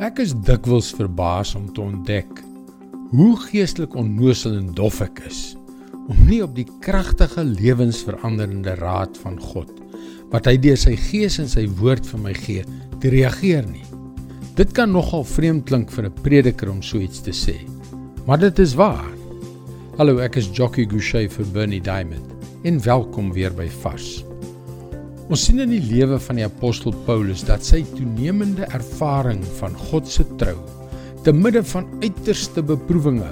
Ek is dikwels verbaas om te ontdek hoe geestelik onnoosel en dof ek is om nie op die kragtige lewensveranderende raad van God wat hy deur sy gees en sy woord vir my gee te reageer nie. Dit kan nogal vreemd klink vir 'n prediker om so iets te sê, maar dit is waar. Hallo, ek is Jockey Gouchee vir Bernie Diamond. En welkom weer by Vars. Ons sien in die lewe van die apostel Paulus dat sy toenemende ervaring van God se trou te midde van uiterste beproewinge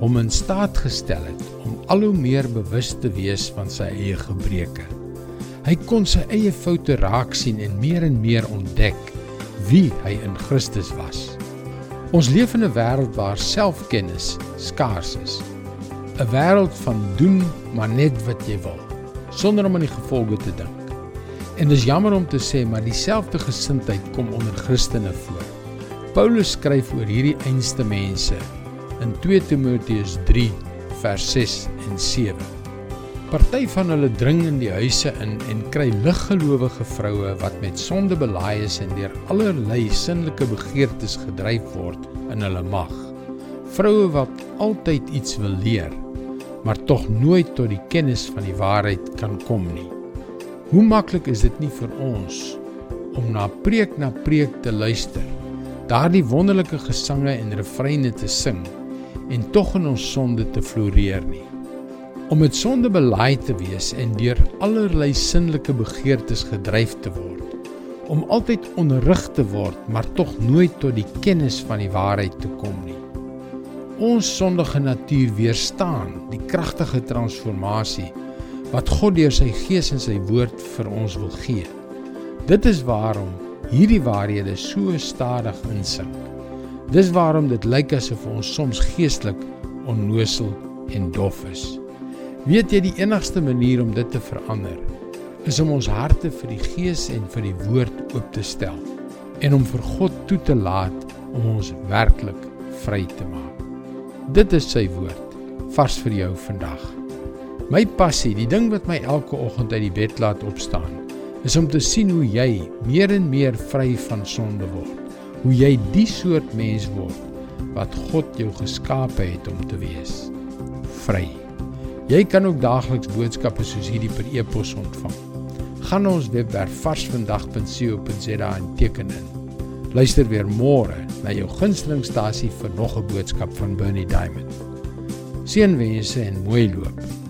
hom in staat gestel het om al hoe meer bewus te wees van sy eie gebreke. Hy kon sy eie foute raak sien en meer en meer ontdek wie hy in Christus was. Ons leef in 'n wêreld waar selfkennis skaars is. 'n Wêreld van doen maar net wat jy wil, sonder om aan die gevolge te dink. En dis jammer om te sê, maar dieselfde gesindheid kom onder Christene voor. Paulus skryf oor hierdie einste mense in 2 Timoteus 3 vers 6 en 7. Party van hulle dring in die huise in en kry liggelowige vroue wat met sonde belaai is en deur allerlei sinnelike begeertes gedryf word in hulle mag. Vroue wat altyd iets wil leer, maar tog nooit tot die kennis van die waarheid kan kom nie. Hoe maklik is dit nie vir ons om na preek na preek te luister, daardie wonderlike gesange en refreine te sing en tog in ons sonde te floreer nie. Om met sonde belaai te wees en deur allerlei sinnelike begeertes gedryf te word, om altyd onderrig te word, maar tog nooit tot die kennis van die waarheid te kom nie. Ons sondige natuur weerstaan die kragtige transformasie wat God deur sy gees en sy woord vir ons wil gee. Dit is waarom hierdie waarhede so stadig insink. Dis waarom dit lyk asof ons soms geestelik onnosel en dof is. Weet jy die enigste manier om dit te verander is om ons harte vir die gees en vir die woord oop te stel en om vir God toe te laat om ons werklik vry te maak. Dit is sy woord vars vir jou vandag. My passie, die ding wat my elke oggend uit die bed laat opstaan, is om te sien hoe jy meer en meer vry van sonde word. Hoe jy die soort mens word wat God jou geskape het om te wees. Vry. Jy kan ook daagliks boodskappe soos hierdie per e-pos ontvang. Gaan ons webwerf varsvandag.co.za en teken in. Luister weer môre na jou gunstelingstasie vir nog 'n boodskap van Bernie Diamond. Seënwense en mooi loop.